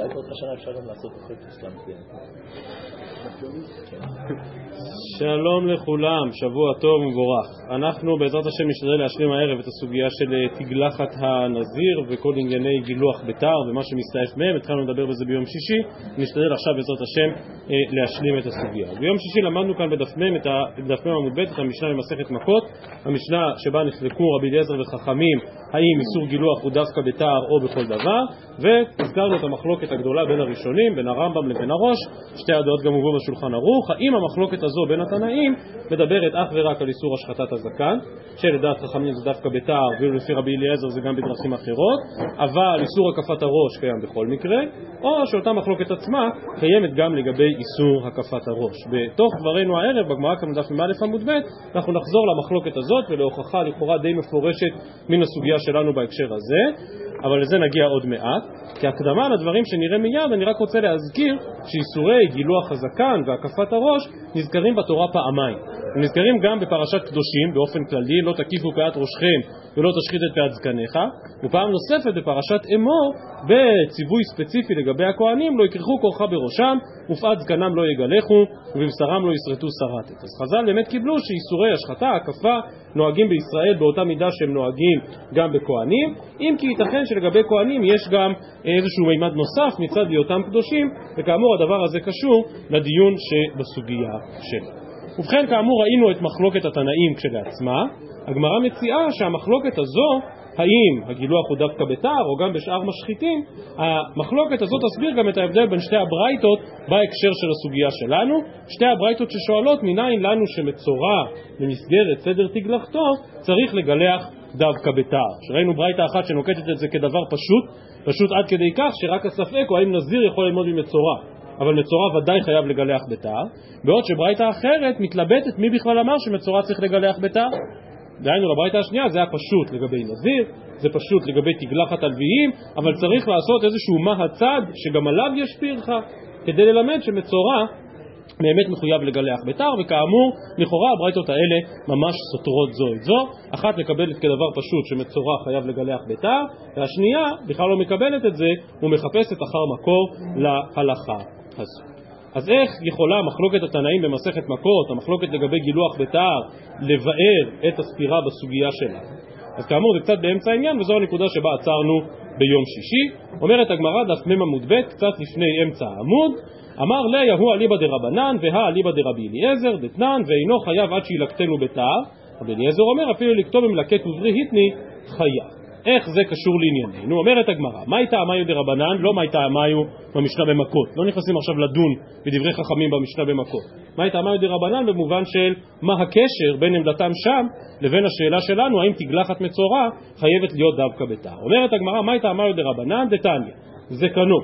אולי בעוד השנה אפשר גם לעשות אחרי פסלם שלום לכולם, שבוע טוב ומבורך. אנחנו בעזרת השם נשתדל להשלים הערב את הסוגיה של אה, תגלחת הנזיר וכל ענייני גילוח ביתר ומה שמסתעף מהם, התחלנו לדבר בזה ביום שישי, נשתדל עכשיו בעזרת השם אה, להשלים את הסוגיה. ביום שישי למדנו כאן בדף מ' בדף מ' עמוד ב' את המשנה במסכת מכות, המשנה שבה נחלקו רבי אליעזר וחכמים האם איסור גילוח הוא דווקא ביתר או בכל דבר, והזכרנו את המחלוקת הגדולה בין הראשונים, בין הרמב"ם לבין הראש, שתי הדעות גם הובאו בשולחן ערוך, האם המחלוקת הזו בין התנאים מדברת אך ורק על איסור השחטת הזקן, שלדעת חכמים זה דווקא ביתר, ואילו לפי רבי אליעזר זה גם בדרכים אחרות, אבל איסור הקפת הראש קיים בכל מקרה, או שאותה מחלוקת עצמה קיימת גם לגבי איסור הקפת הראש. בתוך דברינו הערב, בגמרא כאן דף מ"א עמוד ב', אנחנו נחזור למחלוקת הזאת ולהוכחה לכאורה די מפורשת מן הסוגיה שלנו בהקשר הזה, אבל לזה נגיע עוד מעט. כהקדמה לדברים שנראה מיד, אני רק רוצה להזכיר שאיסורי גילוח הזקן והקפת הראש נזכרים בתורה פעמיים. הם נזכרים גם בפרשת קדושים באופן כללי, לא תקיפו פאת ראשכם ולא תשחית את פאת זקניך, ופעם נוספת בפרשת אמור בציווי ספציפי לגבי הכהנים, לא יכרכו כורחה בראשם ופאת זקנם לא יגלחו ובבשרם לא ישרטו שרתת. אז חז"ל באמת קיבלו שאיסורי השחתה, הקפה, נוהגים בישראל באותה מידה שהם נוהגים גם בכהנים, אם כי ייתכן שלגבי כהנים יש גם איזשהו מימד נוסף מצד היותם קדושים, וכאמור הדבר הזה קשור לדיון שבסוגיה שלו. ובכן, כאמור ראינו את מחלוקת התנאים כשלעצמה, הגמרא מציעה שהמחלוקת הזו, האם הגילוח הוא דווקא בתער או גם בשאר משחיתים, המחלוקת הזאת תסביר גם את ההבדל בין שתי הברייתות בהקשר של הסוגיה שלנו, שתי הברייתות ששואלות מניין לנו שמצורע במסגרת סדר תגלחתו צריך לגלח דווקא בתער. שראינו ברייתה אחת שנוקטת את זה כדבר פשוט, פשוט עד כדי כך שרק הספק הוא האם נזיר יכול ללמוד ממצורע. אבל מצורע ודאי חייב לגלח בתער, בעוד שברייתא אחרת מתלבטת מי בכלל אמר שמצורע צריך לגלח בתער. דהיינו לברייתא השנייה זה היה פשוט לגבי נזיר, זה פשוט לגבי תגלחת הלוויים, אבל צריך לעשות איזשהו מה הצד שגם עליו יש פרחה, כדי ללמד שמצורע באמת מחויב לגלח בתער, וכאמור, לכאורה הברייתות האלה ממש סותרות זו את זו. אחת מקבלת כדבר פשוט שמצורע חייב לגלח בתער, והשנייה בכלל לא מקבלת את זה ומחפשת אחר מקור להלכה הזו. אז איך יכולה מחלוקת התנאים במסכת מכות, המחלוקת לגבי גילוח בתער, לבאר את הסתירה בסוגיה שלה? אז כאמור זה קצת באמצע העניין וזו הנקודה שבה עצרנו ביום שישי. אומרת הגמרא דף מ עמוד ב', קצת לפני אמצע העמוד, אמר ליה הוא אליבא דרבנן והא אליבא דרבי אליעזר דתנן ואינו חייב עד שילקטנו בתער רבי אליעזר אומר אפילו לקטום עם לקט וברי היתני חייב איך זה קשור לענייננו? אומרת הגמרא, מהי טעמיו דרבנן? לא מהי טעמיו במשנה במכות. לא נכנסים עכשיו לדון בדברי חכמים במשנה במכות. מהי טעמיו דרבנן במובן של מה הקשר בין עמדתם שם לבין השאלה שלנו האם תגלחת מצורע חייבת להיות דווקא בתא. אומרת הגמרא, מהי טעמיו דרבנן? דתניא. זקנו.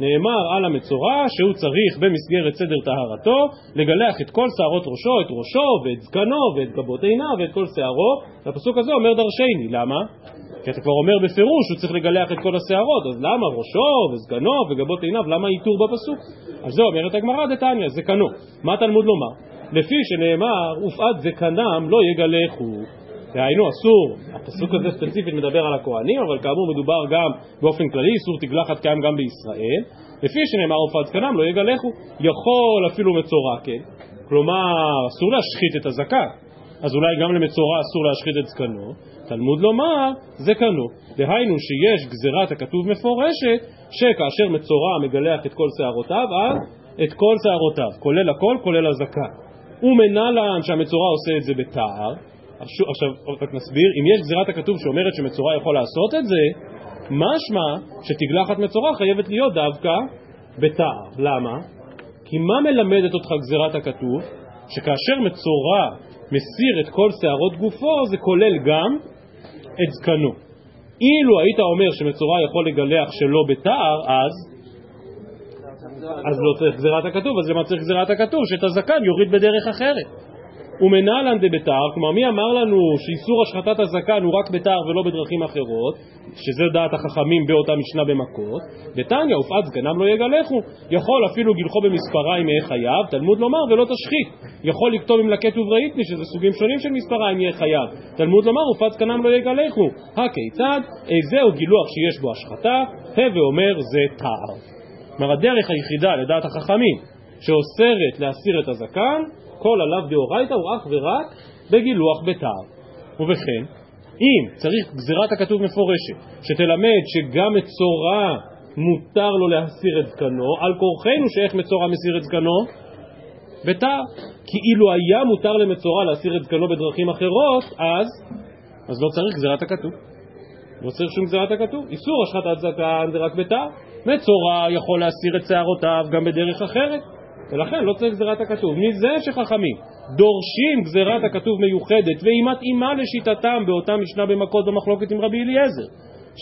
נאמר על המצורע שהוא צריך במסגרת סדר טהרתו לגלח את כל שערות ראשו, את ראשו ואת זקנו ואת גבות עיניו ואת כל שערו והפסוק הזה אומר דרשני, למה? כי אתה כבר אומר בפירוש שהוא צריך לגלח את כל השערות, אז למה ראשו וסגנו וגבות עיניו, למה איתור בפסוק? אז זה אומרת הגמרא דתניא, זקנו. מה תלמוד לומר? לפי שנאמר, ופאת זקנם לא יגלחו. דהיינו אסור, הפסוק הזה ספציפית מדבר על הכהנים, אבל כאמור מדובר גם באופן כללי, איסור תגלחת קיים גם בישראל. לפי שנאמר ופאת זקנם לא יגלחו, יכול אפילו מצורע כן, כלומר אסור להשחית את הזקן, אז אולי גם למצורע אסור להשחית את זקנו, תלמוד לומר, זה קנו. דהיינו שיש גזירת הכתוב מפורשת, שכאשר מצורע מגלח את כל שערותיו, אז את כל שערותיו, כולל הכל, כולל הזקן. ומנלן שהמצורע עושה את זה בתער, עכשיו רק נסביר, אם יש גזירת הכתוב שאומרת שמצורע יכול לעשות את זה, משמע שתגלחת מצורע חייבת להיות דווקא בתער. למה? כי מה מלמדת אותך גזירת הכתוב? שכאשר מצורע מסיר את כל שערות גופו, זה כולל גם את זקנו. אילו היית אומר שמצורע יכול לגלח שלא בתער, אז אז לא צריך גזירת הכתוב, אז למה צריך גזירת הכתוב? שאת הזקן יוריד בדרך אחרת. ומנהלן דבתר, כלומר מי אמר לנו שאיסור השחטת הזקן הוא רק בתר ולא בדרכים אחרות, שזה דעת החכמים באותה משנה במכות, דתניא ופאת זקנם לא יגלחו, יכול אפילו גילחו במספריים יהיה חייב, תלמוד לומר ולא תשחית, יכול לכתוב עם לקט ובראיתני שזה סוגים שונים של מספריים יהיה חייב, תלמוד לומר ופאת זקנם לא יגלחו, הכיצד? איזהו גילוח שיש בו השחתה, הווה אומר זה תער. כלומר הדרך היחידה לדעת החכמים שאוסרת להסיר את הזקן, כל עליו דאורייתא הוא אך ורק בגילוח בתער. ובכן, אם צריך גזירת הכתוב מפורשת, שתלמד שגם מצורע מותר לו להסיר את זקנו, על כורחנו שאיך מצורע מסיר את זקנו? בתער. כי אילו היה מותר למצורע להסיר את זקנו בדרכים אחרות, אז, אז לא צריך גזירת הכתוב. לא צריך שום גזירת הכתוב. איסור השחטת זקן זה רק בתער. מצורע יכול להסיר את שערותיו גם בדרך אחרת, ולכן לא צריך גזירת הכתוב. מזה שחכמים דורשים גזירת הכתוב מיוחדת והיא מתאימה לשיטתם באותה משנה במכות במחלוקת עם רבי אליעזר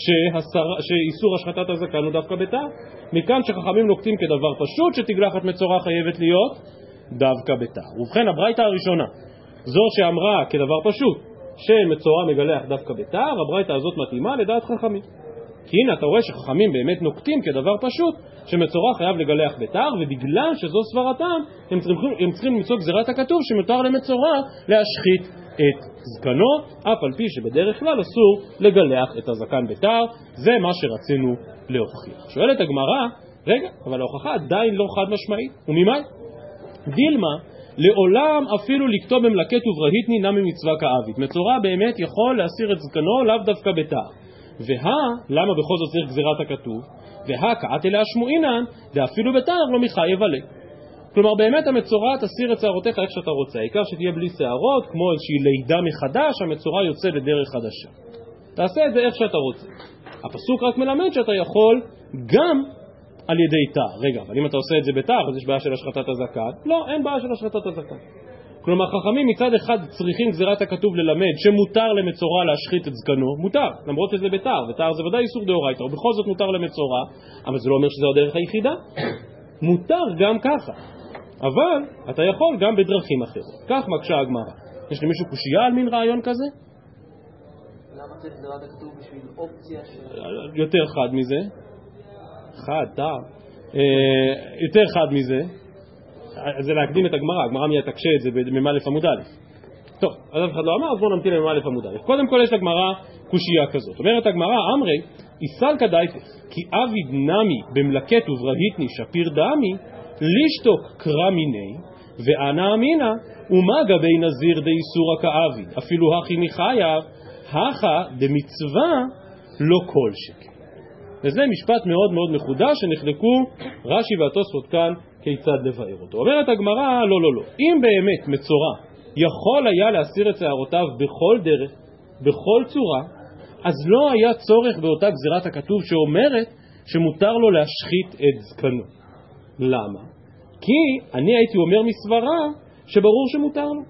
שהסר... שאיסור השחטת הזקן הוא דווקא בתער. מכאן שחכמים נוקטים כדבר פשוט שתגלחת מצורע חייבת להיות דווקא בתער. ובכן הברייתא הראשונה, זו שאמרה כדבר פשוט שמצורע מגלח דווקא בתער, הברייתא הזאת מתאימה לדעת חכמים. כי הנה אתה רואה שחכמים באמת נוקטים כדבר פשוט שמצורע חייב לגלח בתער ובגלל שזו סברתם הם צריכים, הם צריכים למצוא גזירת הכתוב שמותר למצורע להשחית את זקנו אף על פי שבדרך כלל אסור לגלח את הזקן בתער זה מה שרצינו להוכיח. שואלת הגמרא רגע אבל ההוכחה עדיין לא חד משמעית וממאי? דילמה לעולם אפילו לכתוב במלקט וברהיטני נמי מצווה כאבית מצורע באמת יכול להסיר את זקנו לאו דווקא בתער והא, למה בכל זאת צריך גזירת הכתוב? והא קעת אליה שמועינן, ואפילו בתער לא מחייב עליה. כלומר באמת המצורע תסיר את שערותיך איך שאתה רוצה, העיקר שתהיה בלי שערות, כמו איזושהי לידה מחדש, המצורע יוצא לדרך חדשה. תעשה את זה איך שאתה רוצה. הפסוק רק מלמד שאתה יכול גם על ידי תער. רגע, אבל אם אתה עושה את זה בתער, אז יש בעיה של השחטת הזקן? לא, אין בעיה של השחטת הזקן. כלומר חכמים מצד אחד צריכים גזירת הכתוב ללמד שמותר למצורע להשחית את זקנו, מותר, למרות שזה בתער, ותער זה ודאי איסור דאורייתא, ובכל זאת מותר למצורע, אבל זה לא אומר שזו הדרך היחידה. מותר גם ככה, אבל אתה יכול גם בדרכים אחרות. כך מקשה הגמרא. יש למישהו קושייה על מין רעיון כזה? למה צריך גזירת הכתוב בשביל אופציה ש... יותר חד מזה. חד, תער. אה, יותר חד מזה. זה להקדים את הגמרא, הגמרא מיד תקשה את זה במ"א עמוד א'. טוב, אז אף אחד לא אמר, אז בואו נמתין למ"א עמוד א'. קודם כל יש לגמרא קושייה כזאת. אומרת הגמרא, אמרי, איסלקא דייתס, כי אביד נמי במלקט וברהיטני שפיר דמי, לישתוק קרא מיני, ואנא אמינא, ומה גבי נזיר דאיסורא כאביד, אפילו הכי מחייב, הכא דמצווה לא כל שכן. וזה משפט מאוד מאוד מחודש שנחלקו רש"י והתוספות כאן כיצד לבאר אותו. אומרת הגמרא, לא, לא, לא. אם באמת מצורע יכול היה להסיר את שערותיו בכל דרך, בכל צורה, אז לא היה צורך באותה גזירת הכתוב שאומרת שמותר לו להשחית את זקנו. למה? כי אני הייתי אומר מסברה שברור שמותר לו.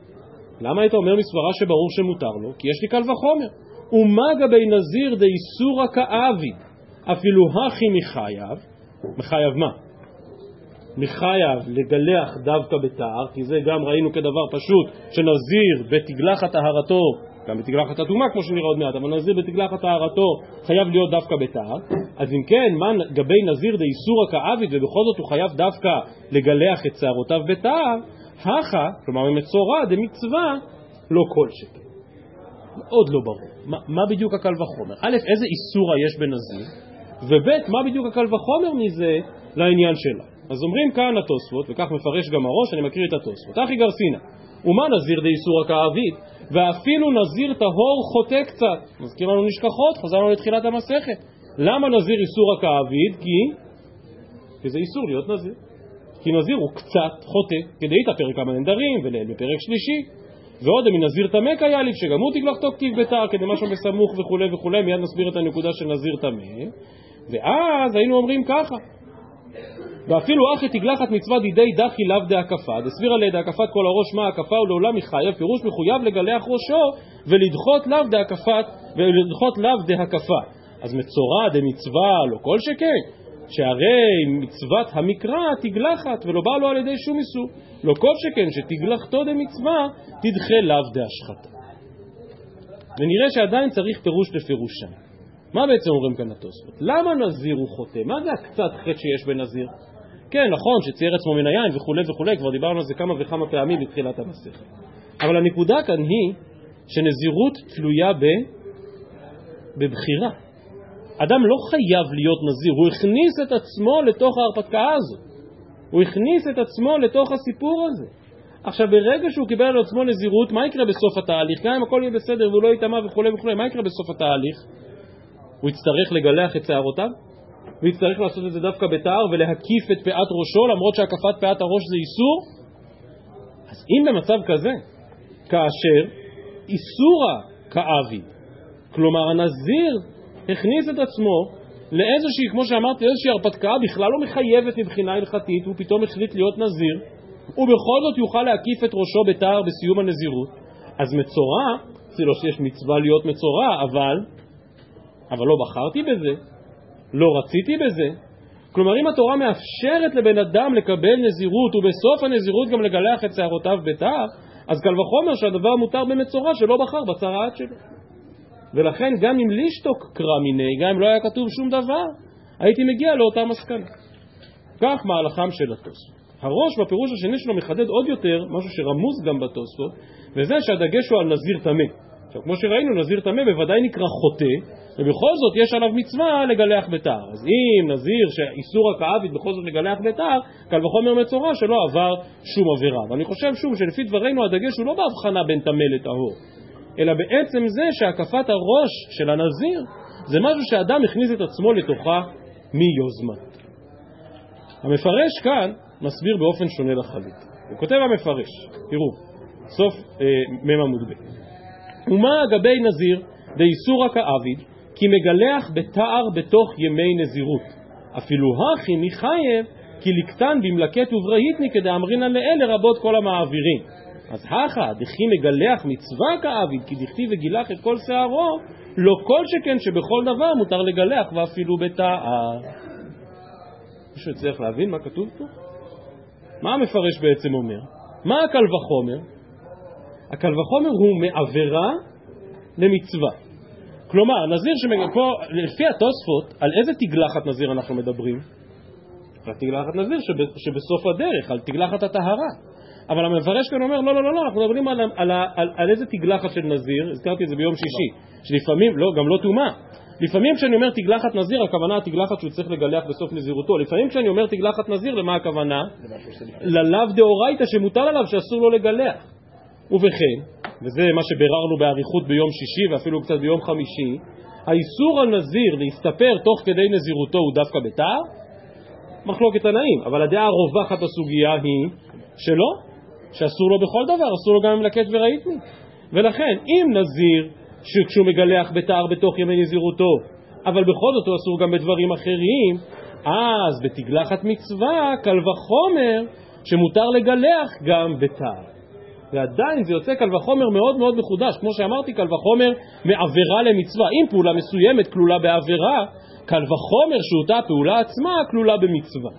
למה היית אומר מסברה שברור שמותר לו? כי יש לי קל וחומר. ומה גבי נזיר דאיסורא כאביד, אפילו הכי מחייב, מחייב מה? מחייב לגלח דווקא בתער, כי זה גם ראינו כדבר פשוט, שנזיר בתגלחת טהרתו, גם בתגלחת הטומאה כמו שנראה עוד מעט, אבל נזיר בתגלחת טהרתו חייב להיות דווקא בתער, אז אם כן, מה גבי נזיר דאיסורא כאביד ובכל זאת הוא חייב דווקא לגלח את שערותיו בתער, הכא, כלומר במצורע דמצווה, לא כל שכן. מאוד לא ברור. מה, מה בדיוק הקל וחומר? א', איזה איסורה יש בנזיר, וב', מה בדיוק הקל וחומר מזה לעניין שלה. אז אומרים כאן התוספות, וכך מפרש גם הראש, אני מקריא את התוספות. אחי גרסינא, ומה נזיר דאיסורא כאביד? ואפילו נזיר טהור חוטא קצת. מזכיר לנו נשכחות, חזרנו לתחילת המסכת. למה נזיר איסורא כאביד? כי... כי זה איסור להיות נזיר. כי נזיר הוא קצת חוטא, כדאית פרק המנדרים וליל בפרק שלישי. ועוד מנזיר טמא כיאליב, שגם הוא תגלחתו כתיב בתער, כדי משהו בסמוך וכולי וכולי, מיד נסביר את הנקודה של נזיר טמא. ואז היינו אומרים ככה, ואפילו אחי תגלחת מצווה דידי דחי לאו דהקפה, דסבירה להקפת כל הראש מה הקפה ולעולם מחייב, פירוש מחויב לגלח ראשו ולדחות לאו דהקפת ולדחות לאו דהקפה. אז מצורע דמצווה לא כל שכן, שהרי מצוות המקרא תגלחת ולא בא לו על ידי שום איסור. לא כל שכן שתגלחתו דמצווה תדחה לאו דהשחתה. ונראה שעדיין צריך פירוש לפירושם. מה בעצם אומרים כאן התוספות? למה נזיר הוא חוטא? מה זה הקצת חטא שיש בנזיר? כן, נכון, שצייר עצמו מן היין וכולי וכולי, כבר דיברנו על זה כמה וכמה פעמים בתחילת המסכת. אבל הנקודה כאן היא שנזירות תלויה ב... בבחירה. אדם לא חייב להיות נזיר, הוא הכניס את עצמו לתוך ההרפתקה הזאת. הוא הכניס את עצמו לתוך הסיפור הזה. עכשיו, ברגע שהוא קיבל על עצמו נזירות, מה יקרה בסוף התהליך? גם אם הכל יהיה בסדר והוא לא יטמע וכולי וכולי, מה יקרה בסוף התהליך? הוא יצטרך לגלח את שערותיו? הוא יצטרך לעשות את זה דווקא בתער ולהקיף את פאת ראשו, למרות שהקפת פאת הראש זה איסור? אז אם במצב כזה, כאשר איסורה כאבי, כלומר הנזיר הכניס את עצמו לאיזושהי, כמו שאמרתי, איזושהי הרפתקה בכלל לא מחייבת מבחינה הלכתית, הוא פתאום החליט להיות נזיר, ובכל זאת יוכל להקיף את ראשו בתער בסיום הנזירות, אז מצורע, זה לא שיש מצווה להיות מצורע, אבל, אבל לא בחרתי בזה, לא רציתי בזה. כלומר, אם התורה מאפשרת לבן אדם לקבל נזירות, ובסוף הנזירות גם לגלח את שערותיו בתער, אז קל וחומר שהדבר מותר במצורע שלא בחר בצרעת שלו. ולכן גם אם לישתוק קרא מיני, גם אם לא היה כתוב שום דבר, הייתי מגיע לאותה מסקנה. כך מהלכם של התוספות. הראש בפירוש השני שלו מחדד עוד יותר משהו שרמוז גם בתוספות, וזה שהדגש הוא על נזיר טמא. עכשיו, כמו שראינו, נזיר טמא בוודאי נקרא חוטא, ובכל זאת יש עליו מצווה לגלח בתער. אז אם נזיר שאיסור הכאבית בכל זאת לגלח בתער, קל וחומר מצורע שלא עבר שום עבירה. ואני חושב שוב שלפי דברינו הדגש הוא לא בהבחנה בין טמא לטהור, אלא בעצם זה שהקפת הראש של הנזיר זה משהו שאדם הכניס את עצמו לתוכה מיוזמת. המפרש כאן מסביר באופן שונה לחלוטין. הוא כותב המפרש, תראו, סוף אה, מ' עמוד ב', ומה אגבי נזיר דאיסורא כאביד כי מגלח בתער בתוך ימי נזירות. אפילו הכי מחייב כי לקטן במלקט וברהיטני כדאמרינן לאלה רבות כל המעבירים. אז הכא דכי מגלח מצווה כאביד כי דכתיב וגילח את כל שערו לא כל שכן שבכל דבר מותר לגלח ואפילו בתער. מישהו יצטרך להבין מה כתוב פה? מה המפרש בעצם אומר? מה הקל וחומר? הקל וחומר הוא מעבירה למצווה. כלומר, נזיר שמגיע פה, לפי התוספות, על איזה תגלחת נזיר אנחנו מדברים? על תגלחת נזיר שבסוף הדרך, על תגלחת הטהרה. אבל המפרש כאן אומר, לא, לא, לא, לא, אנחנו מדברים על, על, על, על איזה תגלחת של נזיר, הזכרתי את זה ביום שישי, שלפעמים, לא, גם לא טומאה. לפעמים כשאני אומר תגלחת נזיר, הכוונה התגלחת שהוא צריך לגלח בסוף נזירותו. לפעמים כשאני אומר תגלחת נזיר, למה הכוונה? ללאו דאורייתא שמוטל עליו שאסור לו לגלח. ובכן, וזה מה שביררנו באריכות ביום שישי ואפילו קצת ביום חמישי, האיסור על נזיר להסתפר תוך כדי נזירותו הוא דווקא בתער? מחלוקת תנאים, אבל הדעה הרווחת בסוגיה היא שלא, שאסור לו בכל דבר, אסור לו גם אם לקט וראיתני. ולכן, אם נזיר שכשהוא מגלח בתער בתוך ימי נזירותו, אבל בכל זאת הוא אסור גם בדברים אחרים, אז בתגלחת מצווה, קל וחומר, שמותר לגלח גם בתער. ועדיין זה יוצא קל וחומר מאוד מאוד מחודש. כמו שאמרתי, קל וחומר מעבירה למצווה. אם פעולה מסוימת כלולה בעבירה, קל וחומר שאותה פעולה עצמה כלולה במצווה.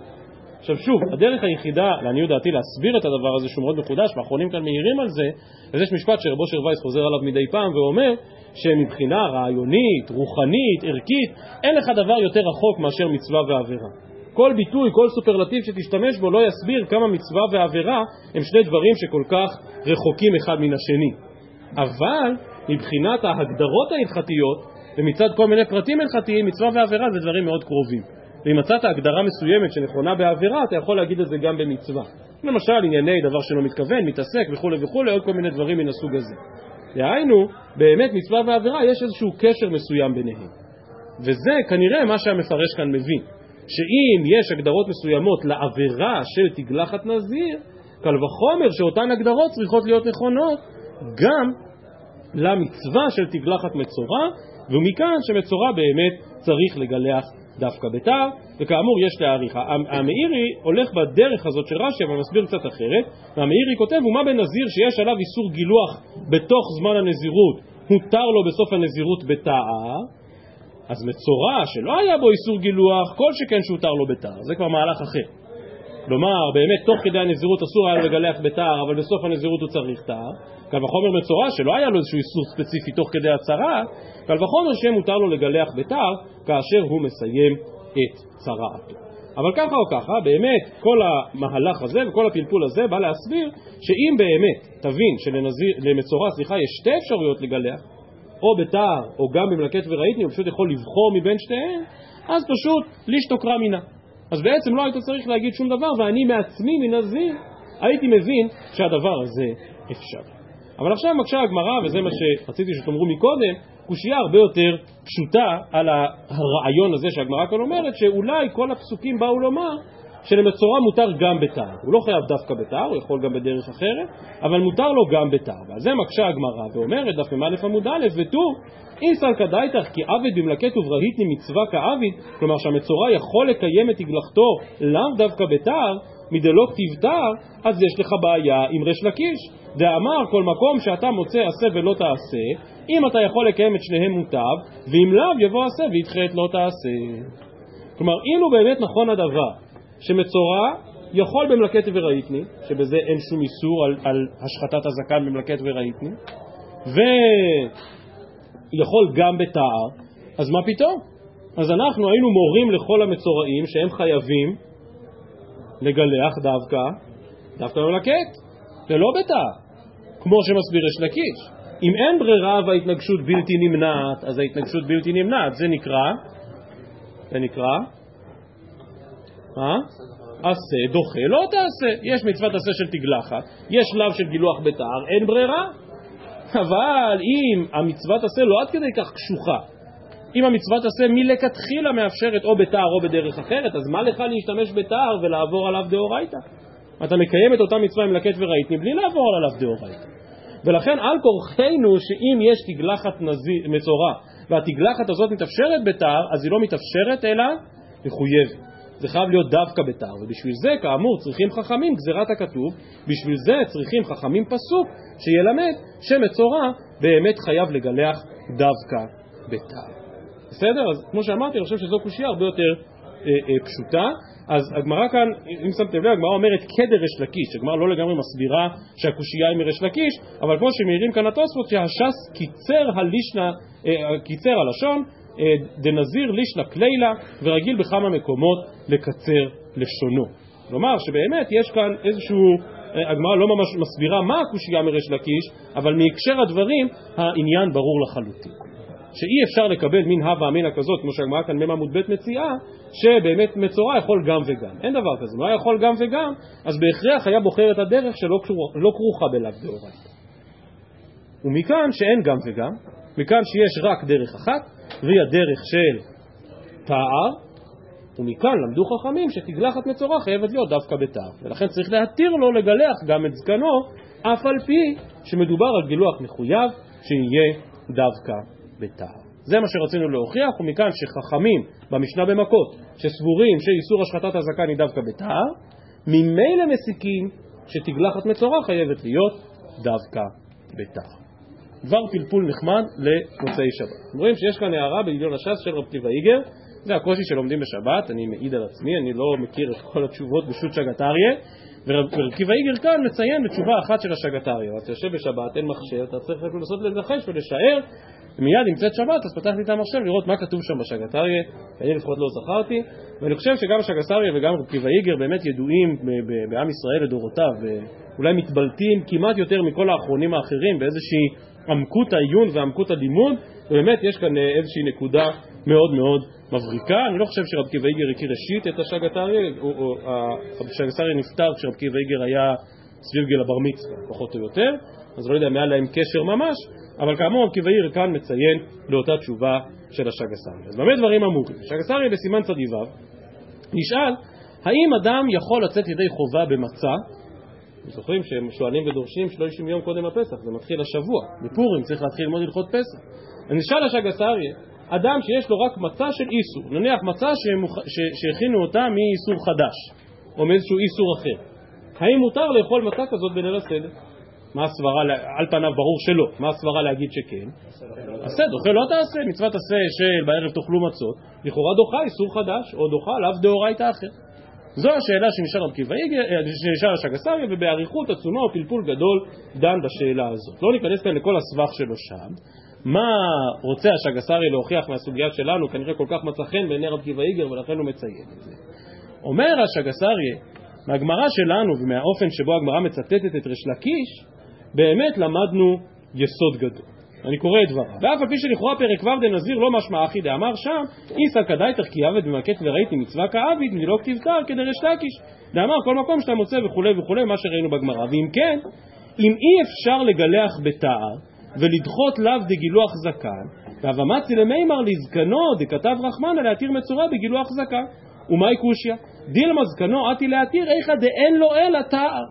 עכשיו שוב, הדרך היחידה, לעניות דעתי, להסביר את הדבר הזה שהוא מאוד מחודש, והאחרונים כאן מעירים על זה, אז יש משפט שרבו של וייס חוזר עליו מדי פעם ואומר שמבחינה רעיונית, רוחנית, ערכית, אין לך דבר יותר רחוק מאשר מצווה ועבירה. כל ביטוי, כל סופרלטיב שתשתמש בו לא יסביר כמה מצווה ועבירה הם שני דברים שכל כך רחוקים אחד מן השני. אבל מבחינת ההגדרות ההלכתיות ומצד כל מיני פרטים הלכתיים, מצווה ועבירה זה דברים מאוד קרובים. ואם מצאת הגדרה מסוימת שנכונה בעבירה, אתה יכול להגיד את זה גם במצווה. למשל ענייני דבר שלא מתכוון, מתעסק וכולי וכולי, עוד כל מיני דברים מן הסוג הזה. דהיינו, באמת מצווה ועבירה יש איזשהו קשר מסוים ביניהם. וזה כנראה מה שהמפרש כאן מבין. שאם יש הגדרות מסוימות לעבירה של תגלחת נזיר, קל וחומר שאותן הגדרות צריכות להיות נכונות גם למצווה של תגלחת מצורע, ומכאן שמצורע באמת צריך לגלח דווקא בתער, וכאמור יש להעריך. המאירי הולך בדרך הזאת של רש"י, אבל מסביר קצת אחרת, והמאירי כותב, ומה בנזיר שיש עליו איסור גילוח בתוך זמן הנזירות, הותר לו בסוף הנזירות בתער, אז מצורע שלא היה בו איסור גילוח, כל שכן שהותר לו בתער, זה כבר מהלך אחר. כלומר, באמת תוך כדי הנזירות אסור היה לגלח בתער, אבל בסוף הנזירות הוא צריך תער. קל וחומר מצורע שלא היה לו איזשהו איסור ספציפי תוך כדי הצהרה, קל וחומר שמותר לו לגלח בתער כאשר הוא מסיים את צרעתו. אבל ככה או ככה, באמת כל המהלך הזה וכל הפלפול הזה בא להסביר שאם באמת תבין שלמצורע, סליחה, יש שתי אפשרויות לגלח, או בתער או גם במלקט וראיתני, הוא פשוט יכול לבחור מבין שתיהן, אז פשוט לישתוקרא מינה. אז בעצם לא היית צריך להגיד שום דבר, ואני מעצמי מנזיר הייתי מבין שהדבר הזה אפשר. אבל עכשיו מקשה הגמרא, וזה מה שרציתי שתאמרו מקודם, קושייה הרבה יותר פשוטה על הרעיון הזה שהגמרא כאן אומרת, שאולי כל הפסוקים באו לומר שלמצורע מותר גם בתער. הוא לא חייב דווקא בתער, הוא יכול גם בדרך אחרת, אבל מותר לו גם בתער. ועל זה מקשה הגמרא ואומרת, דף מ"א עמוד א', וטור, איסל כדאיתך כי עבד במלקט ובראיתני מצווה כעביד, כלומר שהמצורע יכול לקיים את הגלחתו לאו דווקא בתער, מדלא כתיב תער, אז יש לך בעיה עם ריש לקיש. דאמר כל מקום שאתה מוצא עשה ולא תעשה, אם אתה יכול לקיים את שניהם מוטב, ואם לאו יבוא עשה וידחה את לא תעשה. כלומר, אילו באמת נכון הדבר שמצורע יכול במלקט וראיתני, שבזה אין שום איסור על, על השחטת הזקן במלקט וראיתני, ויכול גם בתער, אז מה פתאום? אז אנחנו היינו מורים לכל המצורעים שהם חייבים לגלח דווקא, דווקא במלקט, ולא בתער, כמו שמסביר יש לקיש. אם אין ברירה וההתנגשות בלתי נמנעת, אז ההתנגשות בלתי נמנעת, זה נקרא, זה נקרא, מה? עשה, דוחה, לא תעשה. יש מצוות עשה של תגלחת, יש שלב של גילוח בתער, אין ברירה. אבל אם המצוות עשה לא עד כדי כך קשוחה, אם המצוות עשה מלכתחילה מאפשרת או בתער או בדרך אחרת, אז מה לך להשתמש בתער ולעבור עליו דאורייתא? אתה מקיים את אותה מצווה עם לקט וראית מבלי לעבור עליו דאורייתא. ולכן על כורחנו שאם יש תגלחת מצורע והתגלחת הזאת מתאפשרת בתער, אז היא לא מתאפשרת אלא מחויבת. זה חייב להיות דווקא בתער, ובשביל זה כאמור צריכים חכמים גזירת הכתוב, בשביל זה צריכים חכמים פסוק שילמד שמצורע באמת חייב לגלח דווקא בתער. בסדר? אז כמו שאמרתי, אני חושב שזו קושייה הרבה יותר אה, אה, פשוטה. אז הגמרא כאן, אם שמתם לב, הגמרא אומרת כדר ריש לקיש, הגמרא לא לגמרי מסבירה שהקושייה היא מריש לקיש, אבל כמו שמעירים כאן התוספות שהש"ס קיצר הלישנה, אה, קיצר הלשון, דנזיר לישנה קלילה, ורגיל בכמה מקומות לקצר לשונו. כלומר שבאמת יש כאן איזשהו, אה, הגמרא לא ממש מסבירה מה הקושייה מריש לקיש, אבל מהקשר הדברים העניין ברור לחלוטין. שאי אפשר לקבל מין הווה אמינא כזאת, כמו שהגמרא כאן מ"ם עמוד ב' מציעה, שבאמת מצורע יכול גם וגם. אין דבר כזה, אם היה יכול גם וגם, אז בהכרח היה בוחר את הדרך שלא לא כרוכה בלאו דאורייתא. ומכאן שאין גם וגם, מכאן שיש רק דרך אחת, והיא הדרך של תער, ומכאן למדו חכמים שתגלחת מצורע חייבת להיות דווקא בתער, ולכן צריך להתיר לו לגלח גם את זקנו, אף על פי שמדובר על גילוח מחויב שיהיה דווקא בתער. זה מה שרצינו להוכיח, ומכאן שחכמים במשנה במכות, שסבורים שאיסור השחטת הזקן היא דווקא בתער, ממילא מסיקים שתגלחת מצורע חייבת להיות דווקא בתער. דבר פלפול נחמד למוצאי שבת. רואים שיש כאן הערה בגיליון הש"ס של רב קיבא איגר, זה הקושי שלומדים בשבת, אני מעיד על עצמי, אני לא מכיר את כל התשובות בשו"ת שגתריה, ורב קיבא איגר כאן מציין בתשובה אחת של השגתריה. אתה יושב בשבת, אין מחשב, אתה צריך לנסות לנחש ולשער מיד נמצאת שבת, אז פתחתי את המחשב לראות מה כתוב שם בשגתריה, אני לפחות לא זכרתי, ואני חושב שגם השגתריה וגם רב קיבא איגר באמת ידועים בעם ישראל לדורותיו, ואולי מתבלטים כמעט יותר מכל האחרונים האחרים באיזושהי עמקות העיון ועמקות הלימוד, ובאמת יש כאן איזושהי נקודה מאוד מאוד מבריקה. אני לא חושב שרב קיבא איגר הכיר ראשית את השגתריה, השגתריה נפטר כשרב קיבא איגר היה סביב גיל הבר מצווה, פחות או יותר, אז לא יודע אם היה להם קשר ממש, אבל כאמור רב קיבא איגר כאן מציין לאותה תשובה של השגסריה. אז במה דברים אמורים? השגסריה בסימן צדיו נשאל האם אדם יכול לצאת ידי חובה במצה זוכרים שהם שואלים ודורשים שלא ישים יום קודם הפסח, זה מתחיל השבוע, בפורים צריך להתחיל ללמוד הלכות פסח. אז נשאל השגס אריה, אדם שיש לו רק מצה של איסור, נניח מצה שהכינו אותה מאיסור חדש, או מאיזשהו איסור אחר, האם מותר לאכול מצה כזאת בליל הסדר? מה הסברה, על פניו ברור שלא, מה הסברה להגיד שכן? עשה, דוחה לא תעשה, מצוות עשה של בערב תאכלו מצות, לכאורה דוחה איסור חדש, או דוחה לאו דאורייתא אחר. זו השאלה שנשאל רב אה, שנשאל השגסריה, ובאריכות עצומה או פלפול גדול דן בשאלה הזאת. לא ניכנס כאן לכל הסבך שלו שם. מה רוצה השגסריה להוכיח מהסוגיה שלנו, כנראה כל כך מצא חן בעיני רב קיבא איגר ולכן הוא מציין את זה. אומר השגסריה, מהגמרא שלנו ומהאופן שבו הגמרא מצטטת את ריש לקיש, באמת למדנו יסוד גדול. אני קורא את דבריו. ואף על פי שלכאורה פרק ו' דנזיר לא משמע אחי דאמר שם, איסא כדאי תחכיהו ומקט וראיתי מצווה כאביד מלא כתיב קר כדרש לקיש. דאמר כל מקום שאתה מוצא וכולי וכולי מה שראינו בגמרא. ואם כן, אם אי אפשר לגלח בתער ולדחות לאו דגילוח זקן, והבמצי למימר לזקנו דכתב רחמנא להתיר מצורע בגילוח זקן. ומאי קושיא? דילמה זקנו עתי להתיר איכא דאין לו אלא תער.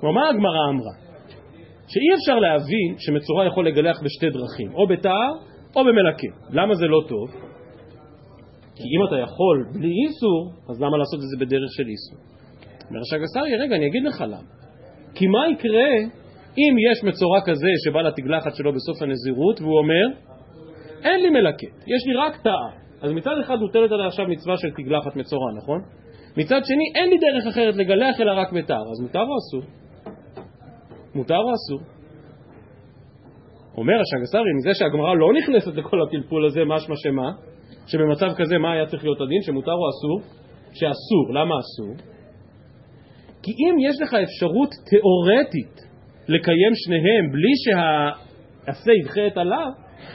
כלומר, מה הגמרא אמרה? שאי אפשר להבין שמצורע יכול לגלח בשתי דרכים, או בתער או במלקה. למה זה לא טוב? כי אם אתה יכול בלי איסור, אז למה לעשות את זה בדרך של איסור? אומר השגסרי, רגע, אני אגיד לך למה. כי מה יקרה אם יש מצורע כזה שבא לתגלחת שלו בסוף הנזירות והוא אומר, אין לי מלקט, יש לי רק תער. אז מצד אחד מוטלת עליה עכשיו מצווה של תגלחת מצורע, נכון? מצד שני, אין לי דרך אחרת לגלח אלא רק בתער, אז מותר או אסור? מותר או אסור? אומר השגסרי, מזה שהגמרא לא נכנסת לכל הפלפול הזה, משמע שמה? שבמצב כזה מה היה צריך להיות הדין? שמותר או אסור? שאסור. למה אסור? כי אם יש לך אפשרות תיאורטית לקיים שניהם בלי שהעשה ידחה את הלאו,